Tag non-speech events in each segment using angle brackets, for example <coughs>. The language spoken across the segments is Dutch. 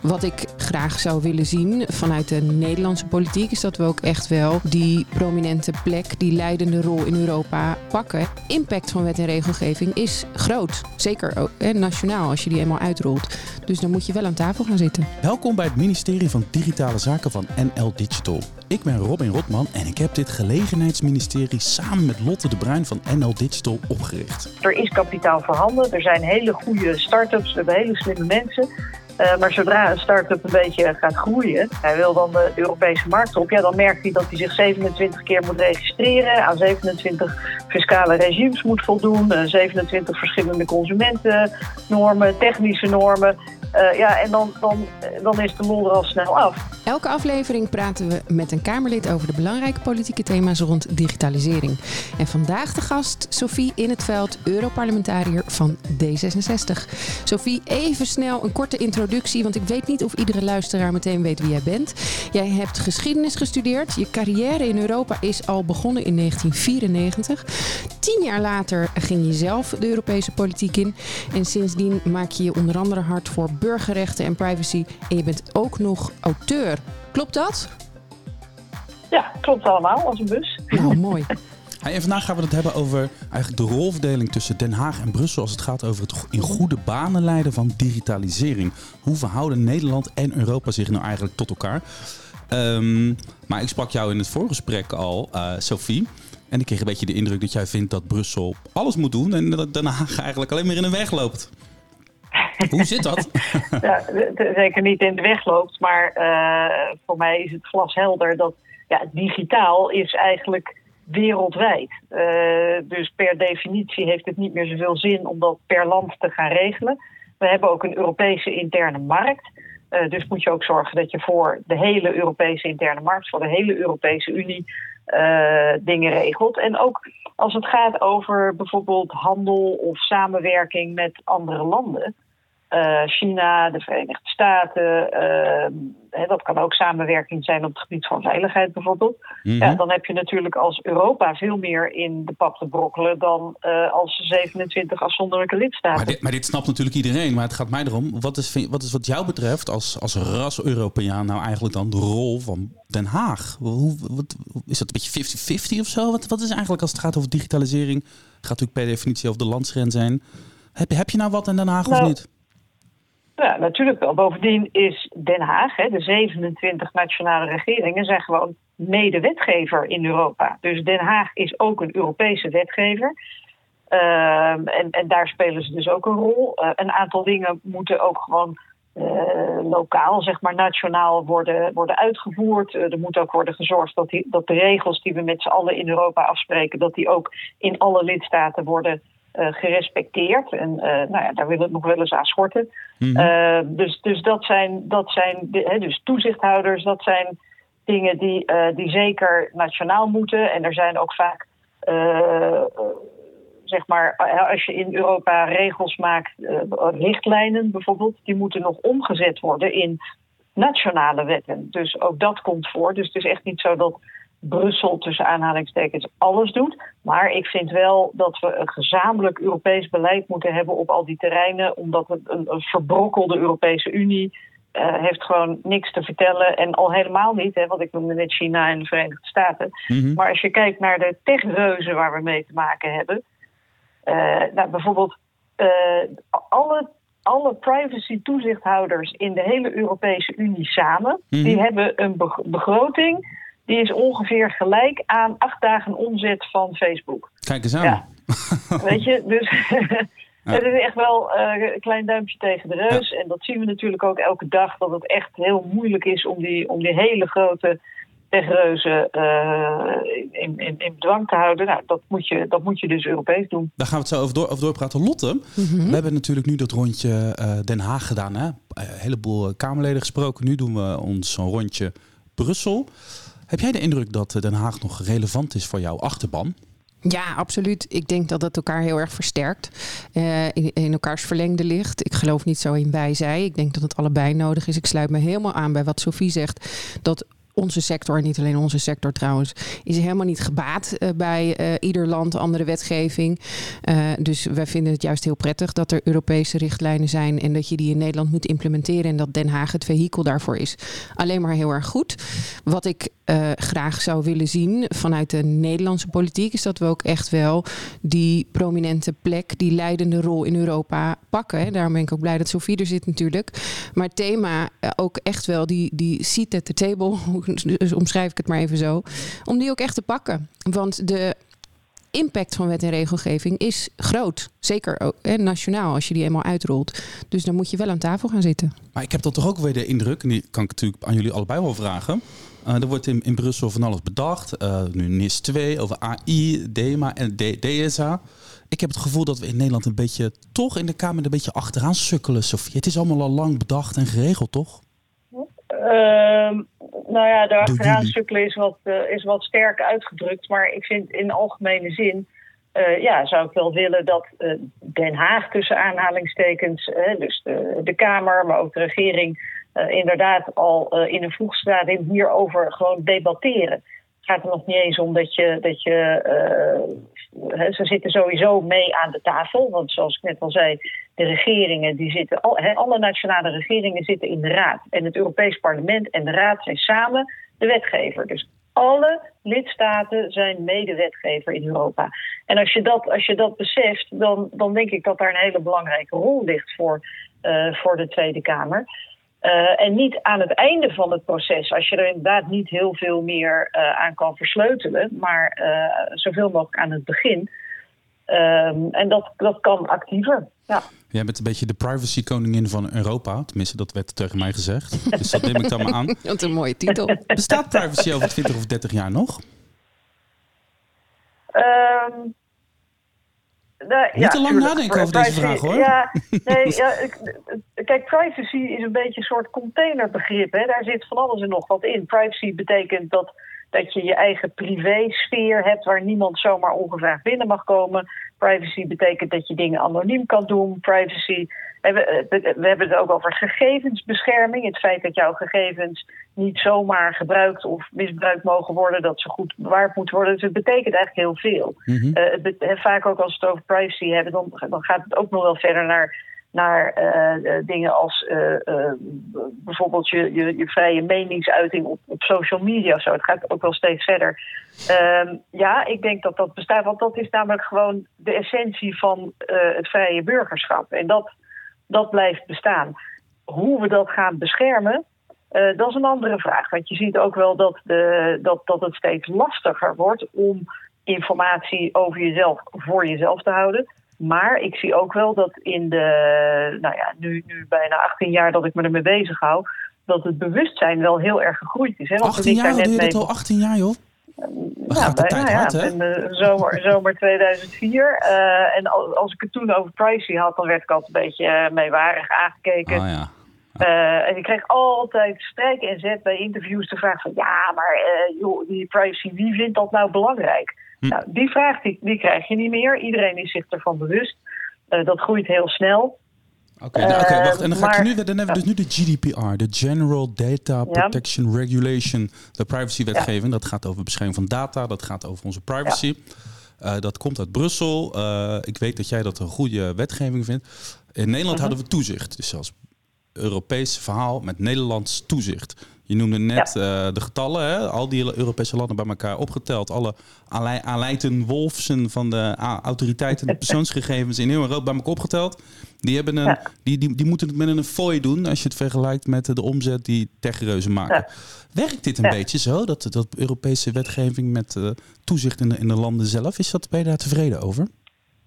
Wat ik graag zou willen zien vanuit de Nederlandse politiek is dat we ook echt wel die prominente plek, die leidende rol in Europa pakken. Impact van wet en regelgeving is groot. Zeker ook hè, nationaal als je die eenmaal uitrolt. Dus dan moet je wel aan tafel gaan zitten. Welkom bij het ministerie van Digitale Zaken van NL Digital. Ik ben Robin Rotman en ik heb dit gelegenheidsministerie samen met Lotte de Bruin van NL Digital opgericht. Er is kapitaal voorhanden, er zijn hele goede start-ups, we hebben hele slimme mensen. Uh, maar zodra een start-up een beetje gaat groeien, hij wil dan de Europese markt op, ja, dan merkt hij dat hij zich 27 keer moet registreren, aan 27 fiscale regimes moet voldoen, uh, 27 verschillende consumentennormen, technische normen. Uh, ja, en dan, dan, dan is de lol er al snel af. Elke aflevering praten we met een Kamerlid over de belangrijke politieke thema's rond digitalisering. En vandaag de gast Sophie in het veld, Europarlementariër van D66. Sophie, even snel een korte introductie, want ik weet niet of iedere luisteraar meteen weet wie jij bent. Jij hebt geschiedenis gestudeerd. Je carrière in Europa is al begonnen in 1994. Tien jaar later ging je zelf de Europese politiek in. En sindsdien maak je je onder andere hard voor burgerrechten en privacy. En je bent ook nog auteur. Klopt dat? Ja, klopt allemaal, als een bus. Nou, mooi. <laughs> Hey, en vandaag gaan we het hebben over eigenlijk de rolverdeling tussen Den Haag en Brussel als het gaat over het in goede banen leiden van digitalisering. Hoe verhouden Nederland en Europa zich nou eigenlijk tot elkaar? Um, maar ik sprak jou in het voorgesprek al, uh, Sophie. En ik kreeg een beetje de indruk dat jij vindt dat Brussel alles moet doen en dat Den Haag eigenlijk alleen maar in de weg loopt. <laughs> Hoe zit dat? <laughs> ja, zeker niet in de weg loopt, maar uh, voor mij is het glashelder dat ja, digitaal is eigenlijk wereldwijd. Uh, dus per definitie heeft het niet meer zoveel zin om dat per land te gaan regelen. We hebben ook een Europese interne markt. Uh, dus moet je ook zorgen dat je voor de hele Europese interne markt, voor de hele Europese Unie, uh, dingen regelt. En ook als het gaat over bijvoorbeeld handel of samenwerking met andere landen. Uh, China, de Verenigde Staten. Uh, hè, dat kan ook samenwerking zijn op het gebied van veiligheid bijvoorbeeld. Mm -hmm. ja, dan heb je natuurlijk als Europa veel meer in de pap te brokkelen dan uh, als 27 afzonderlijke lidstaten. Maar dit, maar dit, snapt natuurlijk iedereen. Maar het gaat mij erom, wat is, wat is wat jou betreft als, als ras-Europeaan nou eigenlijk dan de rol van Den Haag? Hoe, wat, is dat een beetje 50-50 of zo? Wat, wat is eigenlijk als het gaat over digitalisering? Gaat natuurlijk per definitie over de landsgrens zijn. Heb, heb je nou wat in Den Haag nou, of niet? Ja, natuurlijk wel. Bovendien is Den Haag, hè, de 27 nationale regeringen, zijn gewoon medewetgever in Europa. Dus Den Haag is ook een Europese wetgever. Uh, en, en daar spelen ze dus ook een rol. Uh, een aantal dingen moeten ook gewoon uh, lokaal, zeg maar nationaal worden, worden uitgevoerd. er moet ook worden gezorgd dat, die, dat de regels die we met z'n allen in Europa afspreken, dat die ook in alle lidstaten worden uh, gerespecteerd. En uh, nou ja, daar willen we nog wel eens aan schorten. Mm -hmm. uh, dus, dus dat zijn, dat zijn de, hè, dus toezichthouders, dat zijn dingen die, die zeker nationaal moeten. En er zijn ook vaak, zeg maar, als je in Europa regels maakt, richtlijnen bijvoorbeeld, die moeten nog omgezet worden in nationale wetten. Dus ook dat komt voor. Dus het is echt niet zo dat Brussel tussen aanhalingstekens alles doet. Maar ik vind wel dat we een gezamenlijk Europees beleid moeten hebben op al die terreinen, omdat het een, een verbrokkelde Europese Unie uh, heeft gewoon niks te vertellen. En al helemaal niet, hè, want ik noemde net China en de Verenigde Staten. Mm -hmm. Maar als je kijkt naar de techreuzen waar we mee te maken hebben. Uh, nou, bijvoorbeeld uh, alle, alle privacy-toezichthouders in de hele Europese Unie samen, mm -hmm. die hebben een begroting die is ongeveer gelijk aan acht dagen omzet van Facebook. Kijk eens aan. Ja. <laughs> Weet je, dus ja. <laughs> het is echt wel uh, een klein duimpje tegen de reus. Ja. En dat zien we natuurlijk ook elke dag, dat het echt heel moeilijk is om die, om die hele grote techreuzen uh, in, in, in dwang te houden. Nou, dat moet, je, dat moet je dus Europees doen. Daar gaan we het zo over, door, over doorpraten. Lotte, mm -hmm. we hebben natuurlijk nu dat rondje uh, Den Haag gedaan. Hè? Een heleboel Kamerleden gesproken. Nu doen we ons een rondje Brussel. Heb jij de indruk dat Den Haag nog relevant is voor jouw achterban? Ja, absoluut. Ik denk dat het elkaar heel erg versterkt. Uh, in, in, elkaars verlengde ligt. Ik geloof niet zo in wij-zij. Ik denk dat het allebei nodig is. Ik sluit me helemaal aan bij wat Sophie zegt. Dat onze sector, niet alleen onze sector trouwens, is helemaal niet gebaat uh, bij uh, ieder land andere wetgeving. Uh, dus wij vinden het juist heel prettig dat er Europese richtlijnen zijn en dat je die in Nederland moet implementeren en dat Den Haag het vehikel daarvoor is. Alleen maar heel erg goed. Wat ik graag zou willen zien vanuit de Nederlandse politiek is dat we ook echt wel die prominente plek, die leidende rol in Europa pakken. Daarom ben ik ook blij dat Sofie er zit natuurlijk. Maar thema ook echt wel die, die seat at the table, <laughs> dus omschrijf ik het maar even zo, om die ook echt te pakken. Want de impact van wet en regelgeving is groot. Zeker nationaal, als je die eenmaal uitrolt. Dus dan moet je wel aan tafel gaan zitten. Maar ik heb dan toch ook weer de indruk, en die kan ik natuurlijk aan jullie allebei wel vragen. Uh, er wordt in, in Brussel van alles bedacht. Uh, nu NIS 2 over AI, DEMA en DSA. Ik heb het gevoel dat we in Nederland een beetje, toch in de Kamer een beetje achteraan sukkelen. Het is allemaal al lang bedacht en geregeld, toch? Uh, nou ja, de achteraan sukkelen is wat, uh, is wat sterk uitgedrukt. Maar ik vind in algemene zin, uh, ja, zou ik wel willen dat uh, Den Haag tussen aanhalingstekens, dus de, de Kamer, maar ook de regering, inderdaad al in een vroeg stadium hierover gewoon debatteren. Het gaat er nog niet eens om dat je, dat je ze zitten sowieso mee aan de tafel. Want zoals ik net al zei, de regeringen die zitten, al, alle nationale regeringen zitten in de Raad. En het Europees Parlement en de Raad zijn samen de wetgever. Dus alle lidstaten zijn medewetgever in Europa. En als je dat, als je dat beseft, dan, dan denk ik dat daar een hele belangrijke rol ligt voor, uh, voor de Tweede Kamer. Uh, en niet aan het einde van het proces, als je er inderdaad niet heel veel meer uh, aan kan versleutelen, maar uh, zoveel mogelijk aan het begin. Ehm, en dat, dat kan actiever. Ja. Jij bent een beetje de privacy-koningin van Europa. Tenminste, dat werd tegen mij gezegd. Dus dat neem ik dan maar aan. <laughs> Wat een mooie titel. Bestaat privacy over 20 of 30 jaar nog? Um, nou, Niet ja, te lang tuurlijk, nadenken over privacy, deze vraag hoor. Ja, nee, <laughs> ja, kijk, privacy is een beetje een soort containerbegrip. Hè. Daar zit van alles en nog wat in. Privacy betekent dat, dat je je eigen privésfeer hebt waar niemand zomaar ongevraagd binnen mag komen. Privacy betekent dat je dingen anoniem kan doen. Privacy we, we, hebben het ook over gegevensbescherming. Het feit dat jouw gegevens niet zomaar gebruikt of misbruikt mogen worden, dat ze goed bewaard moeten worden. Dus het betekent eigenlijk heel veel. Mm -hmm. uh, het, vaak ook als we het over privacy hebben, dan, dan gaat het ook nog wel verder naar naar uh, dingen als uh, bijvoorbeeld je, je, je, vrije meningsuiting op, op social media zo. Het gaat ook wel steeds verder. Ehm, ja, ik denk dat dat bestaat, want dat is namelijk gewoon de essentie van het vrije burgerschap. En dat, dat blijft bestaan. Hoe we dat gaan beschermen, dat is een andere vraag. Want je ziet ook wel dat, de, dat, dat het steeds lastiger wordt om informatie over jezelf voor jezelf te houden. Maar ik zie ook wel dat in de, nou ja, nu, nu bijna 18 jaar dat ik me ermee bezig hou, dat het bewustzijn wel heel erg gegroeid is. Hè? Want 18 jaar, net mee... al 18 jaar joh? ja, bijna, ja. in de zomer, zomer 2004. Uh, en als ik het toen over privacy had, dan werd ik altijd een beetje uh, meewarig aangekeken. Oh, ja. Uh, en ik kreeg altijd strijk en zet bij interviews de vraag van... ja, maar joh, die privacy, wie vindt dat nou belangrijk? Hm. Nou, die vraag die, die krijg je niet meer. Iedereen is zich ervan bewust. dat groeit heel snel. Oké, okay, nou, okay, wacht. En dan ga ik nu, dan hebben we dus nu de GDPR, de General Data Protection ja. Regulation, de privacywetgeving. Ja. Dat gaat over bescherming van data, dat gaat over onze privacy. Ja. Uh, dat komt uit Brussel. Uh, ik weet dat jij dat een goede wetgeving vindt. In Nederland uh -huh. hadden we toezicht. Dus als Europees verhaal met Nederlands toezicht. Je noemde net ja. uh, de getallen, hè? al die Europese landen bij elkaar opgeteld. Alle aanleiten wolfsen van de autoriteiten de <laughs> persoonsgegevens in heel Europa bij elkaar opgeteld. Die, hebben een, ja. die, die, die moeten het met een fooi doen als je het vergelijkt met de omzet die techreuzen maken. Ja. Werkt dit een beetje zo, dat, dat Europese wetgeving met uh, toezicht in de, in de landen zelf? Is dat, ben je daar tevreden over?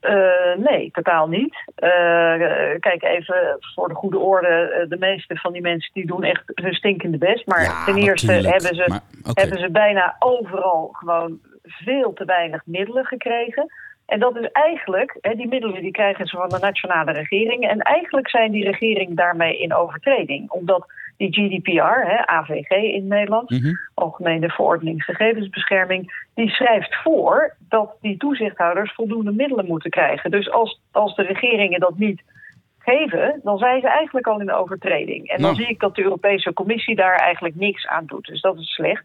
Uh, nee, totaal niet. Uh, kijk, even voor de goede orde. De meeste van die mensen die doen echt hun stinkende best. Maar ja, ten eerste hebben ze, maar, okay. hebben ze bijna overal gewoon veel te weinig middelen gekregen. En dat is eigenlijk, hè, die middelen die krijgen ze van de nationale regeringen. En eigenlijk zijn die regeringen daarmee in overtreding. Omdat die GDPR, hè, AVG in Nederland, mm -hmm. Algemene Verordening Gegevensbescherming, die schrijft voor dat die toezichthouders voldoende middelen moeten krijgen. Dus als, als de regeringen dat niet geven, dan zijn ze eigenlijk al in de overtreding. En dan Nou. zie ik dat de Europese Commissie daar eigenlijk niks aan doet. Dus dat is slecht.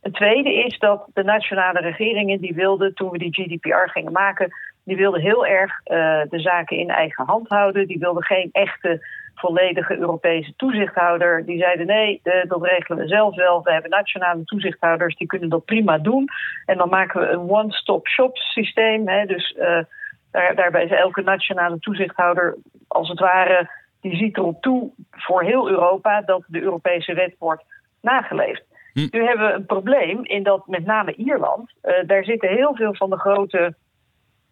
Het tweede is dat de nationale regeringen die wilden, toen we die GDPR gingen maken, die wilden heel erg eh, de zaken in eigen hand houden. Die wilden geen echte volledige Europese toezichthouder. Die zeiden nee, dat regelen we zelf wel. We hebben nationale toezichthouders, die kunnen dat prima doen. En dan maken we een one-stop-shop systeem. Hè, dus eh, daar, daarbij is elke nationale toezichthouder als het ware, die ziet erop toe voor heel Europa dat de Europese wet wordt nageleefd. Hm. Nu hebben we een probleem in dat met name Ierland, eh, daar zitten heel veel van de grote,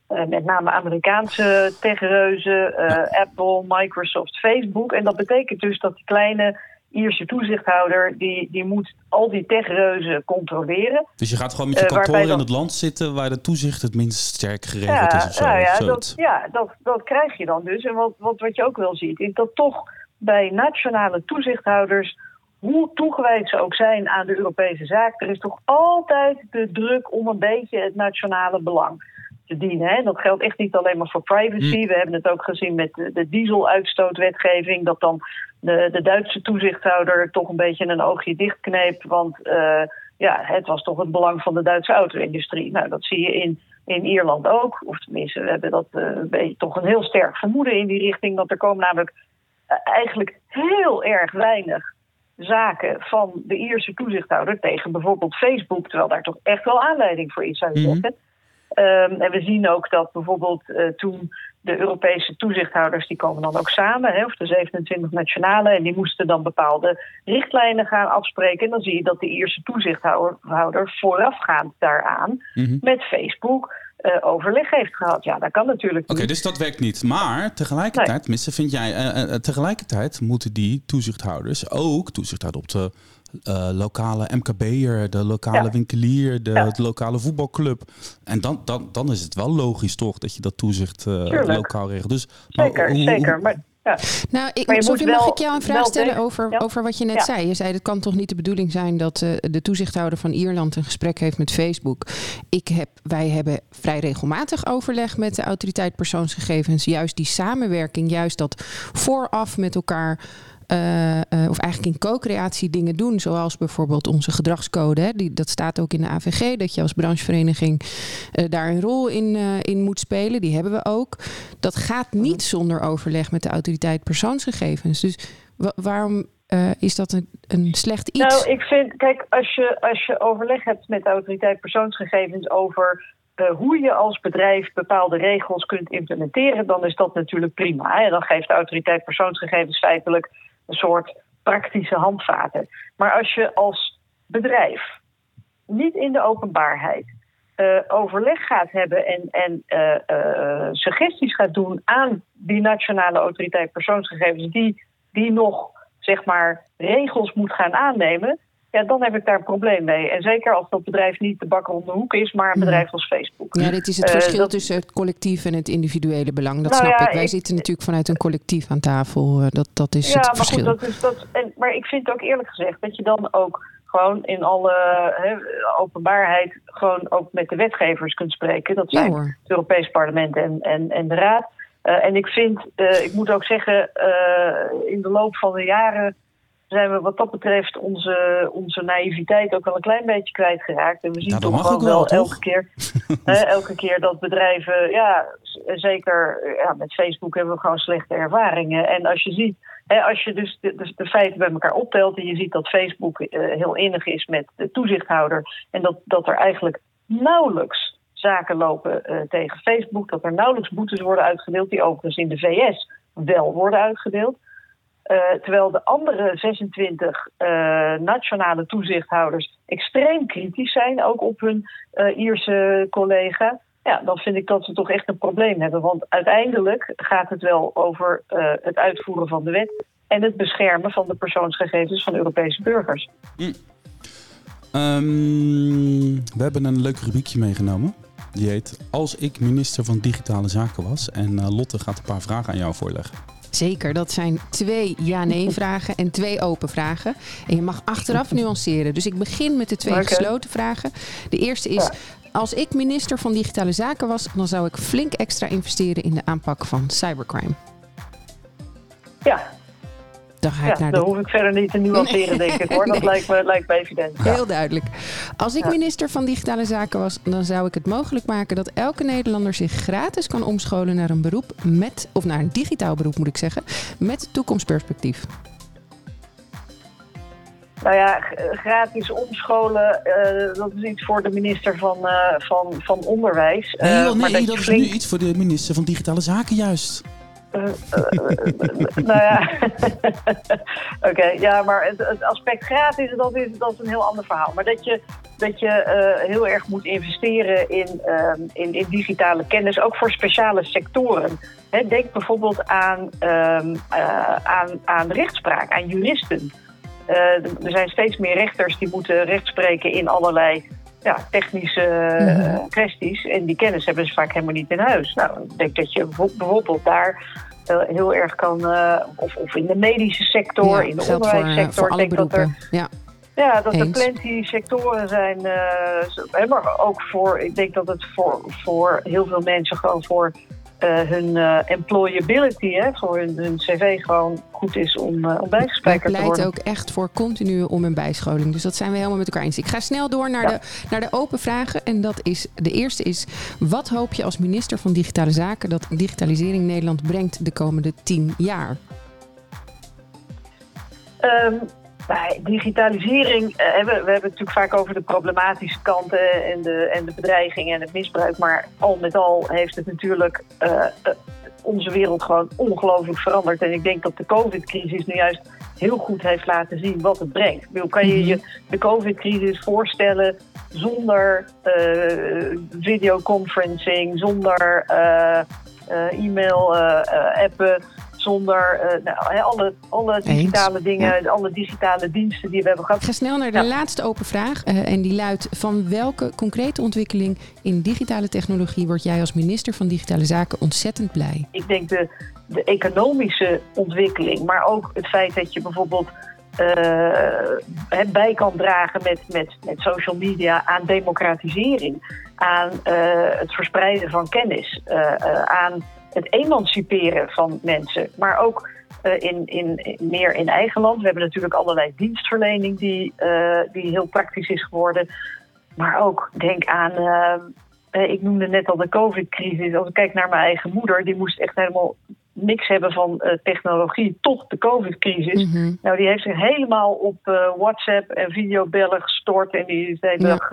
eh, met name Amerikaanse techreuzen, eh, Apple, Microsoft, Facebook. En dat betekent dus dat die kleine Ierse toezichthouder, die, die moet al die techreuzen controleren. Dus je gaat gewoon met je Eh, kantoor in het land zitten waar de toezicht het minst sterk geregeld is of zo. nou ja, dat, ja dat, dat krijg je dan dus. En wat, wat, wat je ook wel ziet, is dat toch bij nationale toezichthouders, hoe toegewijd ze ook zijn aan de Europese zaak, er is toch altijd de druk om een beetje het nationale belang te dienen. Hè? Dat geldt echt niet alleen maar voor privacy. We hebben het ook gezien met de, de dieseluitstootwetgeving, dat dan de, de Duitse toezichthouder toch een beetje een oogje dichtkneep, want eh, ja, het was toch het belang van de Duitse auto-industrie. Nou, dat zie je in, in Ierland ook. Of tenminste, we hebben dat eh, een beetje, toch een heel sterk vermoeden in die richting. Dat er komen namelijk eh, eigenlijk heel erg weinig zaken van de Ierse toezichthouder tegen bijvoorbeeld Facebook, terwijl daar toch echt wel aanleiding voor is, zou je Mhm. zeggen. Ehm, en we zien ook dat bijvoorbeeld eh, toen de Europese toezichthouders, die komen dan ook samen, hè, of de 27 nationale, en die moesten dan bepaalde richtlijnen gaan afspreken. En dan zie je dat de Ierse toezichthouder voorafgaand daaraan Mhm. met Facebook eh, overleg heeft gehad. Ja, dat kan natuurlijk Oké, dus dat werkt niet. Maar tegelijkertijd, tenminste, vind jij, eh, tegelijkertijd moeten die toezichthouders ook toezicht houden op de eh, lokale MKB'er, de lokale Ja. winkelier, de, Ja. de lokale voetbalclub. En dan, dan, dan is het wel logisch toch dat je dat toezicht eh, Tuurlijk. lokaal regelt. Dus, maar Zeker, hoe- zeker. Maar, ja. Nou, ik, Maar Sophie, mag wel- ik jou een vraag stellen tegen- over, ja. over wat je net Ja. zei? Je zei, het kan toch niet de bedoeling zijn dat eh, de toezichthouder van Ierland een gesprek heeft met Facebook. Ik heb, wij hebben vrij regelmatig overleg met de autoriteit persoonsgegevens. Juist die samenwerking, juist dat vooraf met elkaar... eh, eh, of eigenlijk in co-creatie dingen doen, zoals bijvoorbeeld onze gedragscode. Hè, die, dat staat ook in de AVG, dat je als branchevereniging eh, daar een rol in, in moet spelen. Die hebben we ook. Dat gaat niet zonder overleg met de autoriteit persoonsgegevens. Dus wa- waarom is dat een, een slecht iets? Nou, ik vind, kijk, als je, als je overleg hebt met de autoriteit persoonsgegevens over hoe je als bedrijf bepaalde regels kunt implementeren, dan is dat natuurlijk prima. Dan geeft de autoriteit persoonsgegevens feitelijk een soort praktische handvaten. Maar als je als bedrijf niet in de openbaarheid eh, overleg gaat hebben en, en eh, eh, suggesties gaat doen aan die nationale autoriteit persoonsgegevens, die, die nog zeg maar regels moet gaan aannemen, ja, dan heb ik daar een probleem mee. En zeker als dat bedrijf niet de bakker om de hoek is, maar een Mhm. bedrijf als Facebook. ja, dit is het eh, verschil dat- tussen het collectief en het individuele belang. Dat Nou snap ja, ik. Wij ik- zitten natuurlijk vanuit een collectief aan tafel. Eh, dat, dat is ja, het maar verschil. goed, dat is dat. En, maar ik vind ook eerlijk gezegd dat je dan ook gewoon in alle openbaarheid gewoon ook met de wetgevers kunt spreken. Dat zijn het Europees Parlement en, en, en de Raad. Eh, en ik vind, ik moet ook zeggen, in de loop van de jaren zijn we wat dat betreft onze, onze naïviteit ook al een klein beetje kwijtgeraakt. En we zien Nou, toch gewoon wel, wel elke keer, <laughs> hè, elke keer dat bedrijven, ja, zeker ja, met Facebook hebben we gewoon slechte ervaringen. En als je ziet, hè, als je dus de feiten bij elkaar optelt en je ziet dat Facebook eh, heel innig is met de toezichthouder en dat, dat er eigenlijk nauwelijks zaken lopen eh, tegen Facebook, dat er nauwelijks boetes worden uitgedeeld, die overigens in de VS wel worden uitgedeeld. Eh, terwijl de andere 26 eh, nationale toezichthouders extreem kritisch zijn, ook op hun eh, Ierse collega. Ja, dan vind ik dat ze toch echt een probleem hebben. Want uiteindelijk gaat het wel over het uitvoeren van de wet en het beschermen van de persoonsgegevens van Europese burgers. Ehm, we hebben een leuk rubriekje meegenomen. Die heet Als ik minister van Digitale Zaken was. En Lotte gaat een paar vragen aan jou voorleggen. Zeker, dat zijn twee ja-nee <laughs> vragen en twee open vragen. En je mag achteraf nuanceren. Dus ik begin met de twee gesloten vragen. De eerste is, als ik minister van Digitale Zaken was... dan zou ik flink extra investeren in de aanpak van cybercrime. Ja, Dan ga ik ja naar dat de... hoef ik verder niet te nuanceren, denk ik hoor. <laughs> Dat Nee. lijkt me, lijkt me evident. Ja. Heel duidelijk. Als ik Ja. minister van Digitale Zaken was, dan zou ik het mogelijk maken dat elke Nederlander zich gratis kan omscholen naar een beroep met, of naar een digitaal beroep moet ik zeggen, met toekomstperspectief. Nou ja, gratis omscholen, eh, dat is iets voor de minister van, eh, van, van Onderwijs. Nee, Eh, maar nee dat is flink- nu iets voor de minister van Digitale Zaken juist. Eh, eh, eh, nou ja, <laughs> oké, ja, maar het, aspect gratis, dat is, dat een heel ander verhaal. Maar dat je, dat je heel erg moet investeren in, ehm, in, in digitale kennis, ook voor speciale sectoren. Denk bijvoorbeeld aan, ehm, eh, aan, aan rechtspraak, aan juristen. Er zijn steeds meer rechters die moeten rechtspreken in allerlei ja, technische eh, Mhm. kwesties. En die kennis hebben ze vaak helemaal niet in huis. Nou, ik denk dat je bijvo- bijvoorbeeld daar eh, heel erg kan, eh, of, of in de medische sector, in de eh, onderwijssector. voor ik denk dat er. Ja. ja, dat er plenty sectoren zijn. eh, hè, maar ook voor, ik denk dat het voor, voor heel veel mensen gewoon voor eh, hun eh, employability, hè, voor hun, hun cv gewoon goed is om, eh om Ik bijgespijkerd te pleit worden. ook echt voor continue om- en bijscholing. Dus dat zijn we helemaal met elkaar eens. Ik ga snel door naar, Ja. de, naar de open vragen. En dat is, de eerste is, wat hoop je als minister van Digitale Zaken dat digitalisering Nederland brengt de komende tien jaar? Ehm, bij digitalisering eh, hebben we, hebben het natuurlijk vaak over de problematische kanten en de, en de bedreiging en het misbruik. Maar al met al heeft het natuurlijk eh, eh, onze wereld gewoon ongelooflijk veranderd. En ik denk dat de COVID-crisis nu juist heel goed heeft laten zien wat het brengt. Bedoel, kan je je de COVID-crisis voorstellen zonder eh, videoconferencing, zonder e-mail, appen, zonder eh, nou, alle, alle digitale dingen, alle digitale diensten die we hebben Ik gehad. ga snel naar de Ja. laatste open vraag. eh, en die luidt: van welke concrete ontwikkeling in digitale technologie word jij als minister van Digitale Zaken ontzettend blij? Ik denk de, de economische ontwikkeling, maar ook het feit dat je bijvoorbeeld eh, bij kan dragen met, met, met social media aan democratisering, aan het verspreiden van kennis, aan het emanciperen van mensen, maar ook eh, in, in, in- meer in eigen land. We hebben natuurlijk allerlei dienstverlening die, eh, die heel praktisch is geworden. Maar ook denk aan, eh, ik noemde net al de COVID-crisis. Als ik kijk naar mijn eigen moeder, die moest echt helemaal niks hebben van technologie tot de COVID-crisis. Mhm. Nou, die heeft zich helemaal op WhatsApp en videobellen gestort. En die is de hele Ja. dag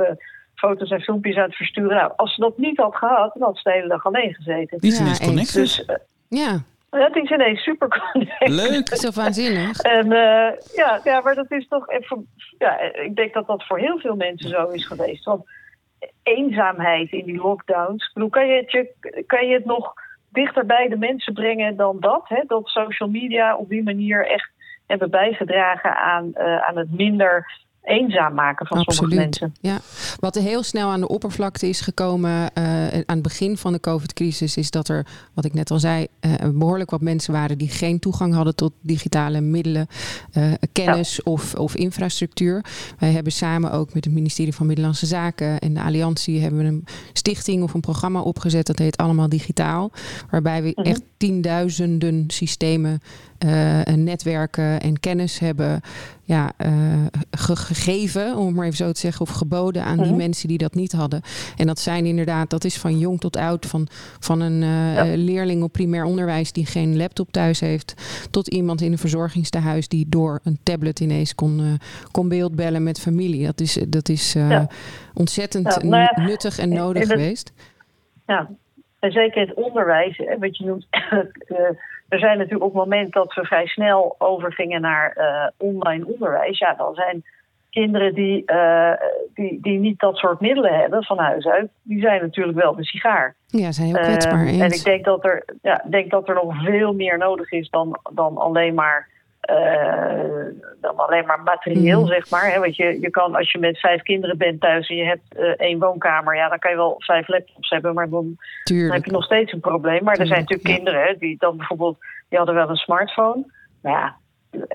foto's en filmpjes aan het versturen. Nou, als ze dat niet had gehad, dan had ze de hele dag alleen gezeten. Die is Ja, ineens eens. connected. Dus eh, Ja, dat is ineens super connected. Leuk. zo waanzinnig. En eh, ja, ja, maar dat is toch even. Ja, ik denk dat dat voor heel veel mensen zo is geweest. Want eenzaamheid in die lockdowns. Ik bedoel, kan je het, je, kan je het nog dichter bij de mensen brengen dan dat? Hè? Dat social media op die manier echt hebben bijgedragen aan, eh, aan het minder eenzaam maken van sommige mensen. Ja. Wat heel snel aan de oppervlakte is gekomen eh, aan het begin van de COVID-crisis, is dat er, wat ik net al zei, eh, behoorlijk wat mensen waren die geen toegang hadden tot digitale middelen, eh, kennis of, of infrastructuur. Wij hebben samen ook met het ministerie van Middellandse Zaken en de Alliantie hebben we een stichting of een programma opgezet. Dat heet Allemaal Digitaal. Waarbij we Mhm. echt tienduizenden systemen, en netwerken en kennis hebben ja, eh, ge- gegeven, om het maar even zo te zeggen, of geboden aan die Mhm. mensen die dat niet hadden. En dat zijn inderdaad, dat is van jong tot oud, van, van een eh, Ja. eh, leerling op primair onderwijs die geen laptop thuis heeft, tot iemand in een verzorgingstehuis die door een tablet ineens kon, eh, kon beeldbellen met familie. Dat is, dat is Ja. ontzettend Ja, nuttig en nodig geweest. Ja, en zeker het onderwijs, hè, wat je noemt. <coughs> eh, er zijn natuurlijk op het moment dat we vrij snel overgingen naar eh, online onderwijs, ja, dan zijn kinderen die, eh, die, die niet dat soort middelen hebben van huis uit, die zijn natuurlijk wel de sigaar. Ja, zijn heel kwetsbaar. Ehm, eens. en ik denk dat er, ja, denk dat er nog veel meer nodig is dan, dan alleen maar. Eh, dan alleen maar materieel, Mhm. zeg maar. Hè? Want je, je kan, als je met vijf kinderen bent thuis en je hebt eh, één woonkamer, ja, dan kan je wel vijf laptops hebben, maar dan dan heb je nog steeds een probleem. Maar er zijn Tuurlijk, natuurlijk ja. kinderen hè, die dan bijvoorbeeld, die hadden wel een smartphone. Maar ja,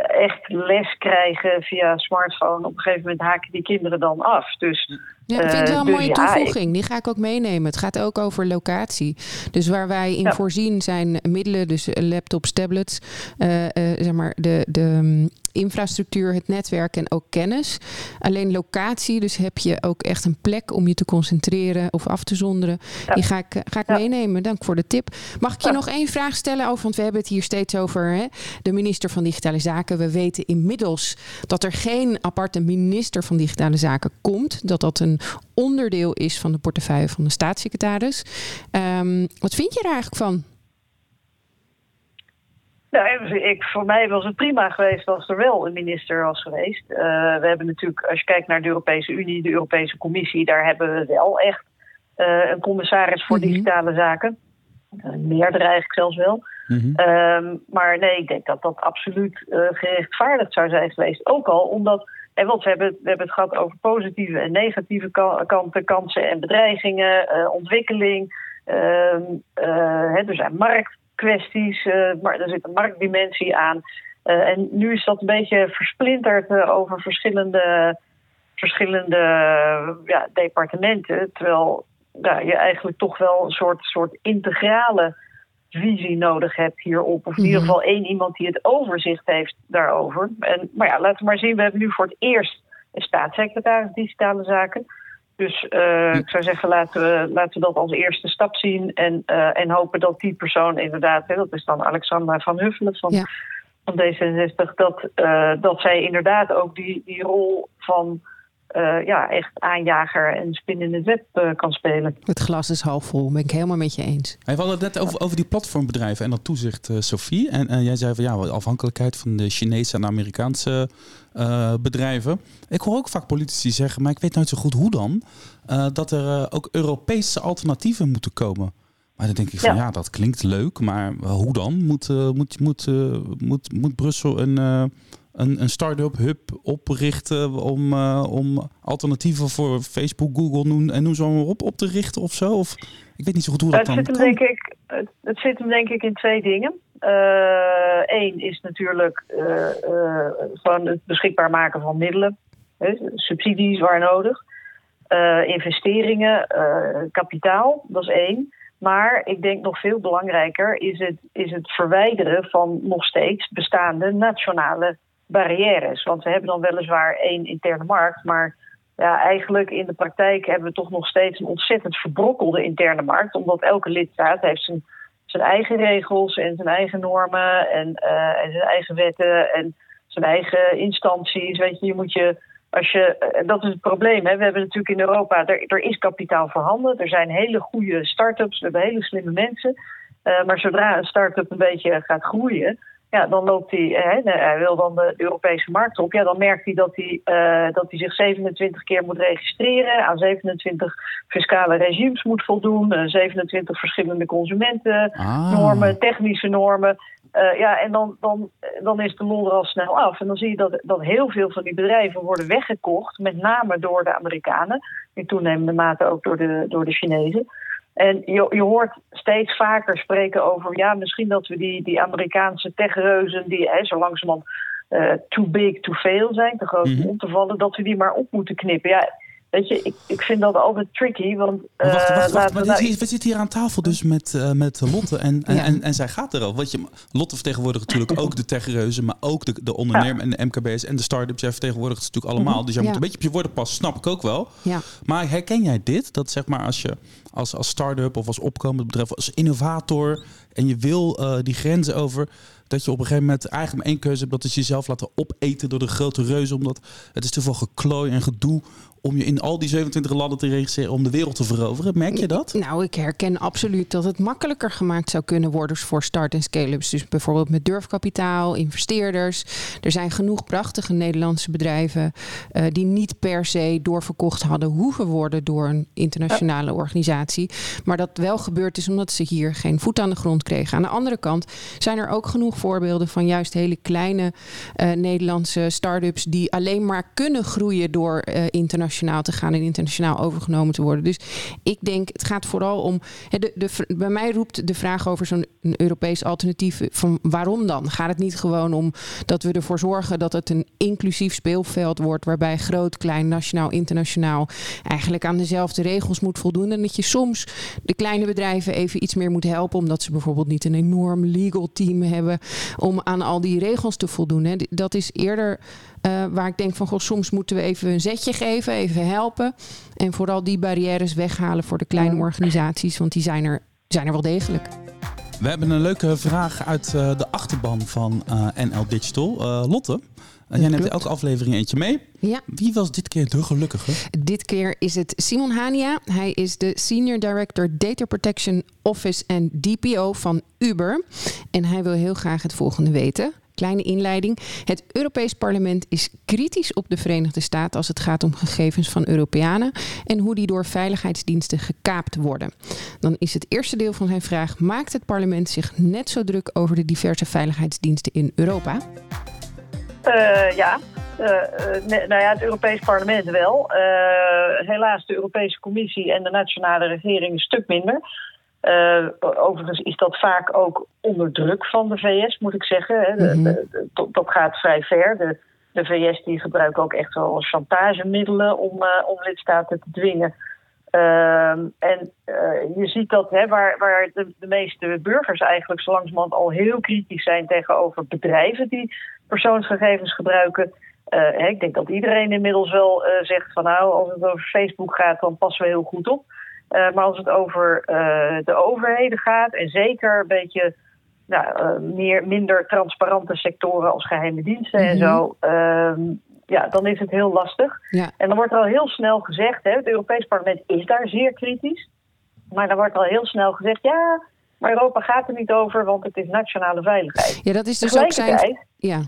echt les krijgen via smartphone, op een gegeven moment haken die kinderen dan af. Dus Ja, ik vind het wel een dus mooie toevoeging. Die ga ik ook meenemen. Het gaat ook over locatie. Dus waar wij in voorzien zijn middelen, dus laptops, tablets, zeg maar de, de mm, infrastructuur, het netwerk en ook kennis. Alleen locatie, dus heb je ook echt een plek om je te concentreren of af te zonderen. Die ga ik, ga ik meenemen. Dank voor de tip. Mag ik je nog één vraag stellen over, want we hebben het hier steeds over hè, de minister van Digitale Zaken. We weten inmiddels dat er geen aparte minister van Digitale Zaken komt. Dat dat een onderdeel is van de portefeuille van de staatssecretaris. Um, wat vind je er eigenlijk van? Nou, ik, voor mij was het prima geweest als er wel een minister was geweest. Uh, we hebben natuurlijk, als je kijkt naar de Europese Unie, de Europese Commissie, daar hebben we wel echt uh, een commissaris voor mhm. digitale zaken. Uh, meerdere eigenlijk zelfs wel. Mm -hmm. maar nee, ik denk dat dat absoluut gerechtvaardigd zou zijn geweest. Ook al omdat, en want we hebben, we hebben het gehad over positieve en negatieve kanten, kansen en bedreigingen, ontwikkeling. Ehm, er zijn markt kwesties, uh, maar er zit een marktdimensie aan. Uh, en nu is dat een beetje versplinterd uh, over verschillende, verschillende ja, departementen. Terwijl je eigenlijk toch wel een soort, soort integrale visie nodig hebt hierop. Of in ieder mhm. geval één iemand die het overzicht heeft daarover. En, maar ja, laten we maar zien. We hebben nu voor het eerst een staatssecretaris digitale zaken. Dus uh, ik zou zeggen, laten we, laten we dat als eerste stap zien. En, uh, en hopen dat die persoon inderdaad, hè, dat is dan Alexandra van Huffelen van, van D66, dat, uh, dat zij inderdaad ook die, die rol van uh, ja, echt aanjager en spin in het web uh, kan spelen. Het glas is half vol, ben ik helemaal met je eens. we hadden het net over, over die platformbedrijven en dat toezicht, uh, Sophie. En, en jij zei van ja, afhankelijkheid van de Chinese en Amerikaanse bedrijven. Ik hoor ook vaak politici zeggen, maar ik weet nooit zo goed hoe dan, dat er ook Europese alternatieven moeten komen. Maar dan denk ik van ja, dat klinkt leuk, maar hoe dan? Moet, moet, moet, moet, moet Brussel een een, een start-up hub oprichten om, uh, om alternatieven voor Facebook, Google noem, en noem zo maar op, op te richten of zo? Of, ik weet niet zo goed hoe dat het dan zit hem, Denk ik, het, zit hem denk ik in twee dingen. Eén uh, is natuurlijk uh, gewoon het beschikbaar maken van middelen. Hè, subsidies waar nodig. investeringen, kapitaal, dat is één. Maar ik denk nog veel belangrijker is het, is het verwijderen van nog steeds bestaande nationale barrières. Want we hebben dan weliswaar één interne markt, maar ja, eigenlijk in de praktijk hebben we toch nog steeds een ontzettend verbrokkelde interne markt. Omdat elke lidstaat heeft zijn, zijn eigen regels en zijn eigen normen en, uh, en zijn eigen wetten en zijn eigen instanties. Weet je, je moet je. Als je, dat is het probleem. Hè. We hebben natuurlijk in Europa, er, er is kapitaal voorhanden. Er zijn hele goede start-ups, we hebben hele slimme mensen. Uh, maar zodra een start-up een beetje gaat groeien, ja, dan loopt hij, hè, hij wil dan de Europese markt op. Ja, dan merkt hij dat hij, uh, dat hij zich 27 keer moet registreren, aan 27 fiscale regimes moet voldoen, uh, 27 verschillende consumentennormen, ah. technische normen. Uh, ja, en dan, dan, dan is de lol er al snel af. En dan zie je dat, dat heel veel van die bedrijven worden weggekocht, met name door de Amerikanen, in toenemende mate ook door de, door de Chinezen. En je, je hoort steeds vaker spreken over, ja, misschien dat we die, die Amerikaanse techreuzen, die hè, zo langzamerhand uh, too big to fail zijn, te groot mhm. om te vallen, dat we die maar op moeten knippen. Ja, Weet je, ik, ik vind dat altijd tricky. Want, uh, wacht, wacht, wacht. We, nou... we, zitten hier aan tafel dus met, uh, met Lotte en, en, en, en, zij gaat er al. Want je, Lotte vertegenwoordigt natuurlijk ook de techreuzen, maar ook de, de ondernemer en de MKB's en de start-ups. Jij vertegenwoordigt het natuurlijk allemaal. Mhm. Dus jij moet een beetje op je woorden passen, snap ik ook wel. Ja. Maar herken jij dit? Dat zeg maar als je als, als start-up of als opkomend bedrijf, als innovator en je wil uh, die grenzen over dat je op een gegeven moment eigenlijk maar één keuze hebt. Dat is jezelf laten opeten door de grote reuzen. Omdat het is te veel geklooi en gedoe om je in al die 27 landen te registreren om de wereld te veroveren. Merk je dat? Nou, ik herken absoluut dat het makkelijker gemaakt zou kunnen worden voor start- en scale-ups. Dus bijvoorbeeld met durfkapitaal, investeerders. Er zijn genoeg prachtige Nederlandse bedrijven uh, die niet per se doorverkocht hadden hoeven worden door een internationale organisatie. Maar dat wel gebeurd is omdat ze hier geen voet aan de grond kregen. Aan de andere kant zijn er ook genoeg voorbeelden van juist hele kleine uh, Nederlandse start-ups die alleen maar kunnen groeien door uh, internationale nationaal te gaan en internationaal overgenomen te worden. Dus ik denk, het gaat vooral om. De, bij mij roept de vraag over zo'n Europees alternatief van waarom dan? Gaat het niet gewoon om dat we ervoor zorgen dat het een inclusief speelveld wordt, waarbij groot, klein, nationaal, internationaal eigenlijk aan dezelfde regels moet voldoen. En dat je soms de kleine bedrijven even iets meer moet helpen, omdat ze bijvoorbeeld niet een enorm legal team hebben om aan al die regels te voldoen. Dat is eerder uh, waar ik denk van goh, soms moeten we even een zetje geven, even helpen. En vooral die barrières weghalen voor de kleine organisaties, want die zijn er, zijn er wel degelijk. We hebben een leuke vraag uit uh, de achterban van uh, NL Digital. Lotte, jij neemt elke aflevering eentje mee. Ja. Wie was dit keer de gelukkige? Dit keer is het Simon Hania. Hij is de Senior Director Data Protection Office en DPO van Uber. En hij wil heel graag het volgende weten. Kleine inleiding. Het Europees Parlement is kritisch op de Verenigde Staten als het gaat om gegevens van Europeanen en hoe die door veiligheidsdiensten gekaapt worden. Dan is het eerste deel van zijn vraag: maakt het parlement zich net zo druk over de diverse veiligheidsdiensten in Europa? Uh, ja, uh, nou ja, het Europees Parlement wel. Uh, helaas de Europese Commissie en de nationale regering een stuk minder. Uh, overigens is dat vaak ook onder druk van de VS, moet ik zeggen. Hè. -hmm. dat gaat vrij ver. De, de, VS die gebruiken ook echt wel chantagemiddelen om, uh, om lidstaten te dwingen. Uh, en uh, je ziet dat hè, waar, waar de, de, meeste burgers eigenlijk zo langzamerhand al heel kritisch zijn tegenover bedrijven die persoonsgegevens gebruiken. Hè, ik denk dat iedereen inmiddels wel zegt van nou, als het over Facebook gaat, dan passen we heel goed op. Uh, maar als het over uh, de overheden gaat, en zeker een beetje nou, uh, meer, minder transparante sectoren als geheime diensten mm -hmm. en zo, ehm, ja, dan is het heel lastig. Ja. En dan wordt er al heel snel gezegd, hè, het Europees Parlement is daar zeer kritisch, maar dan wordt al heel snel gezegd, ja, maar Europa gaat er niet over, want het is nationale veiligheid. Ja, dat is dus ook zijn. Ja.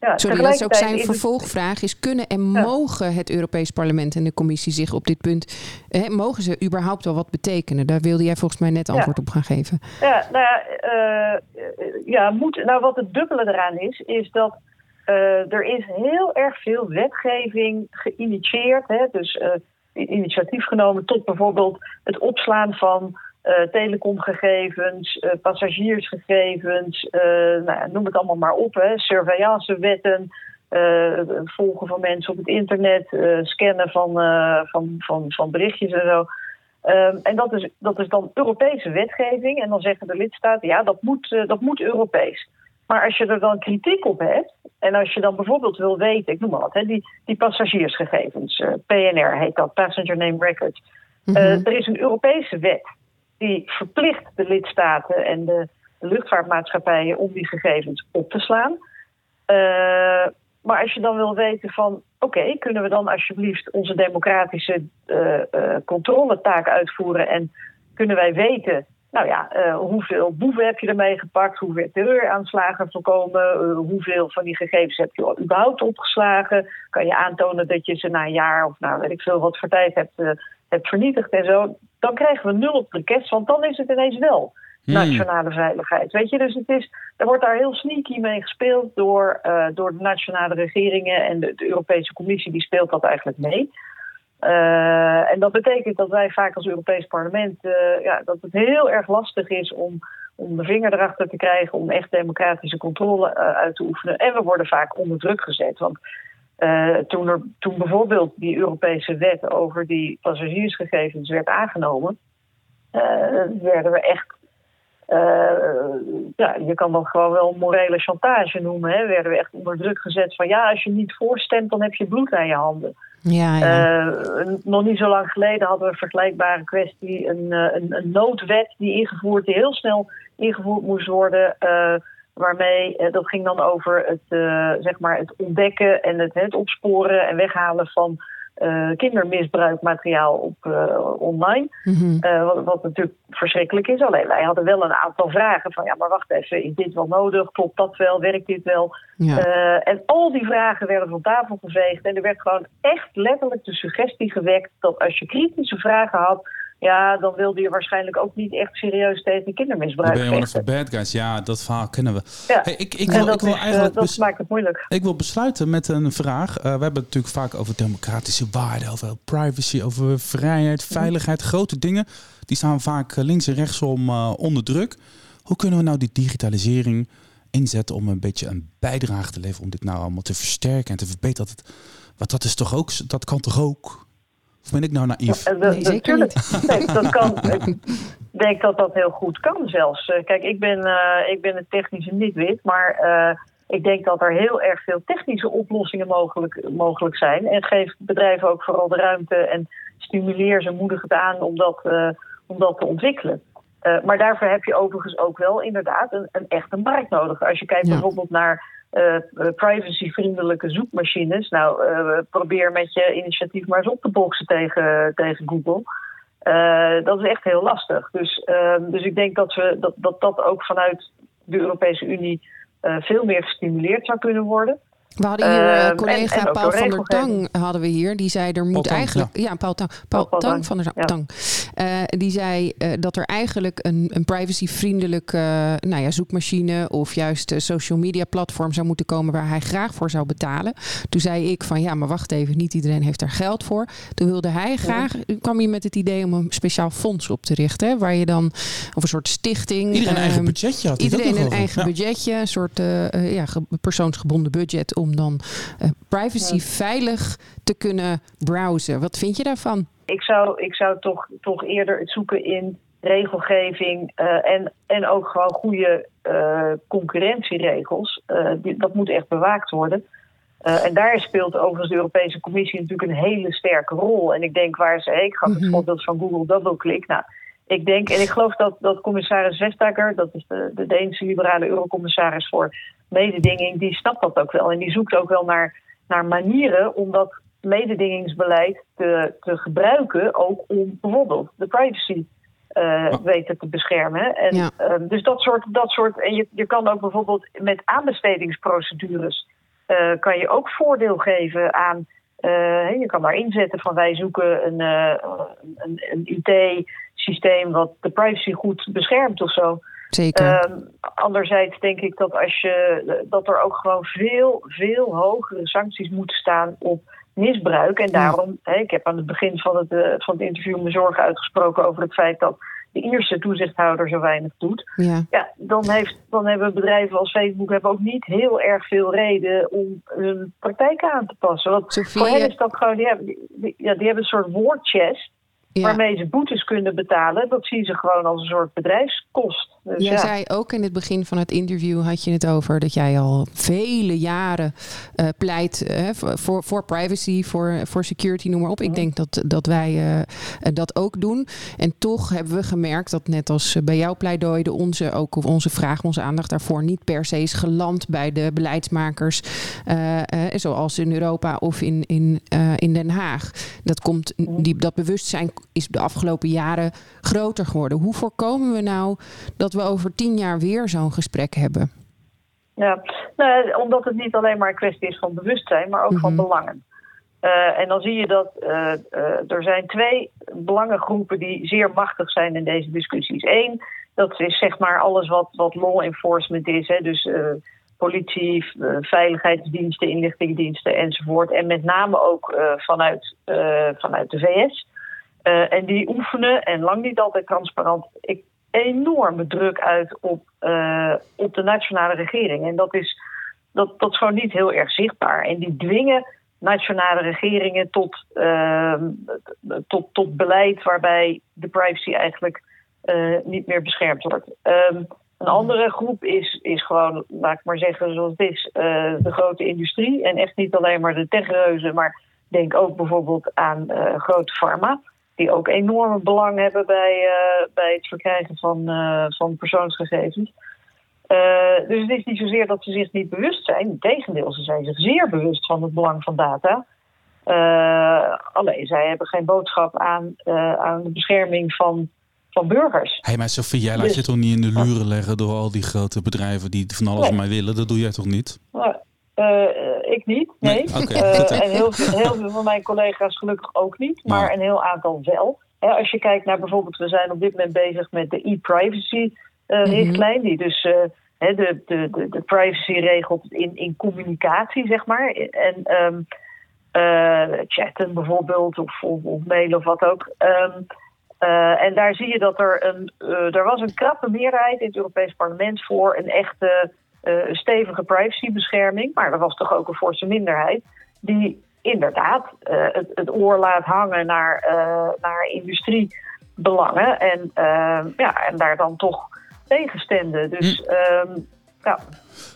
Ja, Sorry, dat is ook zijn vervolgvraag. Is kunnen en mogen het Europees Parlement en de Commissie zich op dit punt... Hè, mogen ze überhaupt wel wat betekenen? Daar wilde jij volgens mij net antwoord ja. op gaan geven. Ja, nou ja, uh, ja moet, nou wat het dubbele eraan is... is dat uh, er is heel erg veel wetgeving geïnitieerd. Hè, dus initiatief genomen tot bijvoorbeeld het opslaan van... Uh, telecomgegevens, uh, passagiersgegevens, uh, nou, noem het allemaal maar op. Hè. Surveillancewetten, volgen van mensen op het internet, scannen van, van, van, van berichtjes en zo. Um, en dat is, dat is dan Europese wetgeving. En dan zeggen de lidstaten, ja, dat moet, dat moet Europees. Maar als je er dan kritiek op hebt, en als je dan bijvoorbeeld wil weten, ik noem maar wat, hè, die, die passagiersgegevens, PNR heet dat, Passenger Name Records. Mm -hmm. er is een Europese wet die verplicht de lidstaten en de, luchtvaartmaatschappijen om die gegevens op te slaan. Uh, maar als je dan wil weten van, oké, kunnen we dan alsjeblieft onze democratische uh, uh, controletaak uitvoeren en kunnen wij weten, nou ja, hoeveel boeven heb je ermee gepakt, hoeveel terreuraanslagen voorkomen, hoeveel van die gegevens heb je überhaupt opgeslagen, kan je aantonen dat je ze na een jaar of nou weet ik veel wat voor tijd hebt, hebt vernietigd en zo dan krijgen we nul op de kerst, want dan is het ineens wel nationale hmm. veiligheid. Weet je, dus het is, er wordt daar heel sneaky mee gespeeld door, uh, door de nationale regeringen en de, de, Europese Commissie, die speelt dat eigenlijk mee. Uh, en dat betekent dat wij vaak als Europees Parlement, uh, ja, dat het heel erg lastig is om, om de vinger erachter te krijgen, om echt democratische controle uit te oefenen. En we worden vaak onder druk gezet. Want uh, toen, er, toen bijvoorbeeld die Europese wet over die passagiersgegevens werd aangenomen, uh, werden we echt, uh, ja, je kan dat gewoon wel morele chantage noemen, hè, werden we echt onder druk gezet van ja, als je niet voorstemt, dan heb je bloed aan je handen. Ja, ja. nog niet zo lang geleden hadden we een vergelijkbare kwestie, een, een, een noodwet die ingevoerd, die heel snel ingevoerd moest worden waarmee eh, dat ging dan over het, uh, zeg maar het ontdekken en het, het opsporen en weghalen van uh, kindermisbruikmateriaal op uh, online. Mm -hmm. wat, wat, natuurlijk verschrikkelijk is. Alleen wij hadden wel een aantal vragen van ja, maar wacht even, is dit wel nodig? Klopt dat wel? Werkt dit wel? Ja. en al die vragen werden van tafel geveegd en er werd gewoon echt letterlijk de suggestie gewekt dat als je kritische vragen had, Ja, dan wilde je waarschijnlijk ook niet echt serieus tegen kindermisbruik Dan ben je bad guys. Ja, dat verhaal kennen we. Ja. Hey, ik, ik En wil, dat, ik wil is, eigenlijk dat bes- maakt het moeilijk. Ik wil besluiten met een vraag. Eh, we hebben het natuurlijk vaak over democratische waarden, over privacy, over vrijheid, veiligheid. Grote dingen. Die staan vaak eh, links en rechtsom eh, onder druk. Hoe kunnen we nou die digitalisering inzetten om een beetje een bijdrage te leveren om dit nou allemaal te versterken en te verbeteren? Dat, het, want dat is toch ook, dat kan toch ook? Of ben ik nou naïef? De- Nee, zeker natuurlijk. <laughs> Nee, dat kan. Ik denk dat dat heel goed kan zelfs. Eh, Kijk, ik ben, eh, ik ben het technische niet wit, maar eh, ik denk dat er heel erg veel technische oplossingen mogelijk, mogelijk zijn. En geef bedrijven ook vooral de ruimte en stimuleer ze, moedig het aan om dat, eh, om dat te ontwikkelen. Eh, maar daarvoor heb je overigens ook wel inderdaad een, een echte markt nodig. Als je kijkt Ja. bijvoorbeeld naar eh, privacyvriendelijke zoekmachines. Nou, eh, probeer met je initiatief maar eens op te boksen tegen, tegen Google. Dat is echt heel lastig. Dus, ehm, dus ik denk dat, we, dat, dat dat ook vanuit de Europese Unie veel meer gestimuleerd zou kunnen worden. We hadden hier eh, Ehm, en- collega en Paul van der. Tang hadden we hier. Die zei er moet Tang, eigenlijk ja, Paul Tang, Paul, Paul Tang Tang, van der ja. Tang. Eh, die zei eh, dat er eigenlijk een, een privacyvriendelijke nou ja, zoekmachine of juist een social media platform zou moeten komen waar hij graag voor zou betalen. Toen zei ik van ja, maar wacht even, niet iedereen heeft daar geld voor. Toen wilde hij graag, kwam je met het idee om een speciaal fonds op te richten, hè, waar je dan of een soort stichting. Iedereen een eigen ehm, budgetje had. Iedereen een over. eigen Ja. budgetje, een soort ja, ge- persoonsgebonden budget om dan eh, privacy veilig te kunnen browsen. Wat vind je daarvan? Ik zou, ik zou toch, toch eerder het zoeken in regelgeving eh, en, en ook gewoon goede eh, concurrentieregels. Die, dat moet echt bewaakt worden. En daar speelt overigens de Europese Commissie natuurlijk een hele sterke rol. En ik denk waar ze, ik gaf het Mhm. voorbeeld van Google DoubleClick. Nou, ik denk, en ik geloof dat, dat commissaris Vestager, dat is de, de Deense liberale eurocommissaris voor mededinging, die snapt dat ook wel. En die zoekt ook wel naar, naar manieren om dat mededingingsbeleid te, te gebruiken, ook om bijvoorbeeld de privacy eh, weten te beschermen. En, Ja. ehm, dus dat soort, dat soort. En je, je kan ook bijvoorbeeld met aanbestedingsprocedures eh, kan je ook voordeel geven aan. eh, je kan daar inzetten van wij zoeken een, een, een IT-systeem wat de privacy goed beschermt of zo. Zeker. Ehm, anderzijds denk ik dat als je dat er ook gewoon veel, veel hogere sancties moeten staan op misbruik. En daarom, ik heb aan het begin van het, eh, van het interview me zorgen uitgesproken over het feit dat de Ierse toezichthouder zo weinig doet. ja. Ja, dan, heeft, dan hebben bedrijven als Facebook hebben ook niet heel erg veel reden om hun praktijken aan te passen. Want Sophie, voor hen eh, is dat gewoon, die hebben, die, ja, die hebben een soort war chest ja. waarmee ze boetes kunnen betalen. Dat zien ze gewoon als een soort bedrijfskost. Dus Jij ja. zei ook in het begin van het interview had je het over dat jij al vele jaren eh, pleit eh, voor, voor privacy, voor, voor security, noem maar op. Ik denk dat, dat wij eh, dat ook doen. En toch hebben we gemerkt dat net als bij jouw pleidooi, de onze, ook onze vraag, onze aandacht daarvoor niet per se is geland bij de beleidsmakers, zoals in Europa of in, in, in Den Haag. Dat, komt, die, dat bewustzijn is de afgelopen jaren groter geworden. Hoe voorkomen we nou dat we over tien jaar weer zo'n gesprek hebben? Ja, nou, omdat het niet alleen maar een kwestie is van bewustzijn, maar ook van Mhm. belangen. Eh, en dan zie je dat eh, eh, er zijn twee belangengroepen die zeer machtig zijn in deze discussies. Eén, dat is zeg maar alles wat, wat law enforcement is. Hè, dus politie, veiligheidsdiensten, inlichtingendiensten enzovoort. En met name ook vanuit, vanuit de VS. Eh, en die oefenen, en lang niet altijd transparant, ik, enorme druk uit op, eh, op de nationale regering. En dat is, dat, dat is gewoon niet heel erg zichtbaar. En die dwingen nationale regeringen tot, ehm, tot, tot beleid waarbij de privacy eigenlijk eh, niet meer beschermd wordt. Ehm, een andere groep is, is gewoon, laat ik maar zeggen zoals het is, de grote industrie. En echt niet alleen maar de techreuzen, maar denk ook bijvoorbeeld aan grote pharma. Die ook enorme belang hebben bij, eh, bij het verkrijgen van, eh, van persoonsgegevens. Eh, dus het is niet zozeer dat ze zich niet bewust zijn. Integendeel, ze zijn zich zeer bewust van het belang van data. Alleen zij hebben geen boodschap aan, aan de bescherming van, van burgers. Hé, hey, maar Sophie, jij laat Dus- je toch niet in de luren leggen door al die grote bedrijven die van alles Nee. maar willen? Dat doe jij toch niet? Eh, eh, ik niet, nee. Nee, Eh, goed, hè. en heel, veel- heel veel van mijn collega's gelukkig ook niet, maar Nou. een heel aantal wel. als je kijkt naar bijvoorbeeld, we zijn op dit moment bezig met de e-privacy-richtlijn, die dus de, de, de, de, privacy regelt in, in communicatie, zeg maar. En um, chatten bijvoorbeeld, of, of, of, mailen of wat ook. Um, uh, en daar zie je dat er een. Uh, er was een krappe meerderheid in het Europees Parlement voor een echte uh, stevige privacybescherming. Maar er was toch ook een forse minderheid die inderdaad het, het, oor laat hangen naar, naar industriebelangen. En, ja, en daar dan toch tegenstemde. Dus hm. um, ja.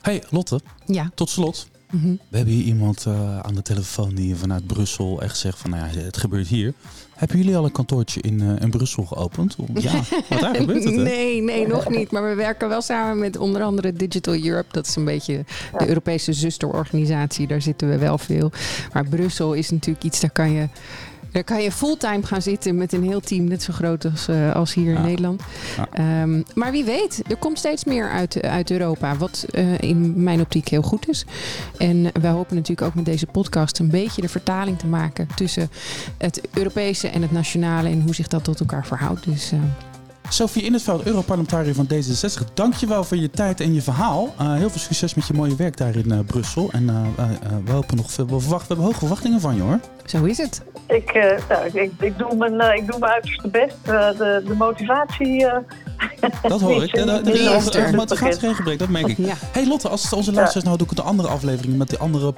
Hey Lotte, ja. tot slot. Mm We hebben hier iemand uh, aan de telefoon die vanuit Brussel echt zegt van nou ja, het gebeurt hier. Hebben jullie al een kantoortje in, uh, in Brussel geopend? Ja, wat daar <laughs> gebeurt het? Nee, nee, nog niet. Maar we werken wel samen met onder andere Digital Europe. Dat is een beetje de Europese zusterorganisatie. Daar zitten we wel veel. Maar Brussel is natuurlijk iets, daar kan je daar kan je fulltime gaan zitten met een heel team, net zo groot als, uh, als hier in Nederland. Um, maar wie weet, er komt steeds meer uit, uit Europa, wat uh, in mijn optiek heel goed is. En wij hopen natuurlijk ook met deze podcast een beetje de vertaling te maken tussen het Europese en het nationale en hoe zich dat tot elkaar verhoudt. Dus. Uh, Sophie In het Veld, Europarlementariër van D66. Dankjewel voor je tijd en je verhaal. Uh, heel veel succes met je mooie werk daar in uh, Brussel. En uh, we hopen nog veel. We, verwachten, we hebben hoge verwachtingen van je hoor. Zo is het. Ik, nou, ik, ik, doe mijn, ik doe mijn uiterste best. de, de motivatie. <laughs> dat hoor ik. Er is een motivatie geen gebrek, dat merk ik. Ja. Hey Lotte, als onze luisteraars nou doe ik de andere afleveringen met de andere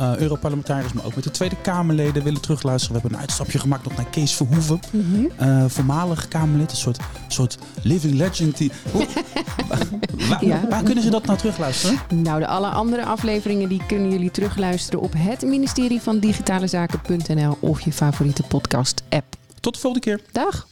uh, Europarlementariërs, maar ook met de Tweede Kamerleden willen terugluisteren. We hebben een uitstapje gemaakt nog naar Kees Verhoeven, mm -hmm. voormalig Kamerlid, een soort, soort living legend. Die, <laughs> waar, ja. waar, kunnen ze dat nou terugluisteren? Nou, de alle andere afleveringen die kunnen jullie terugluisteren op het ministerie van Digitale Zaken.nl of je favoriete podcast app. Tot de volgende keer. Dag.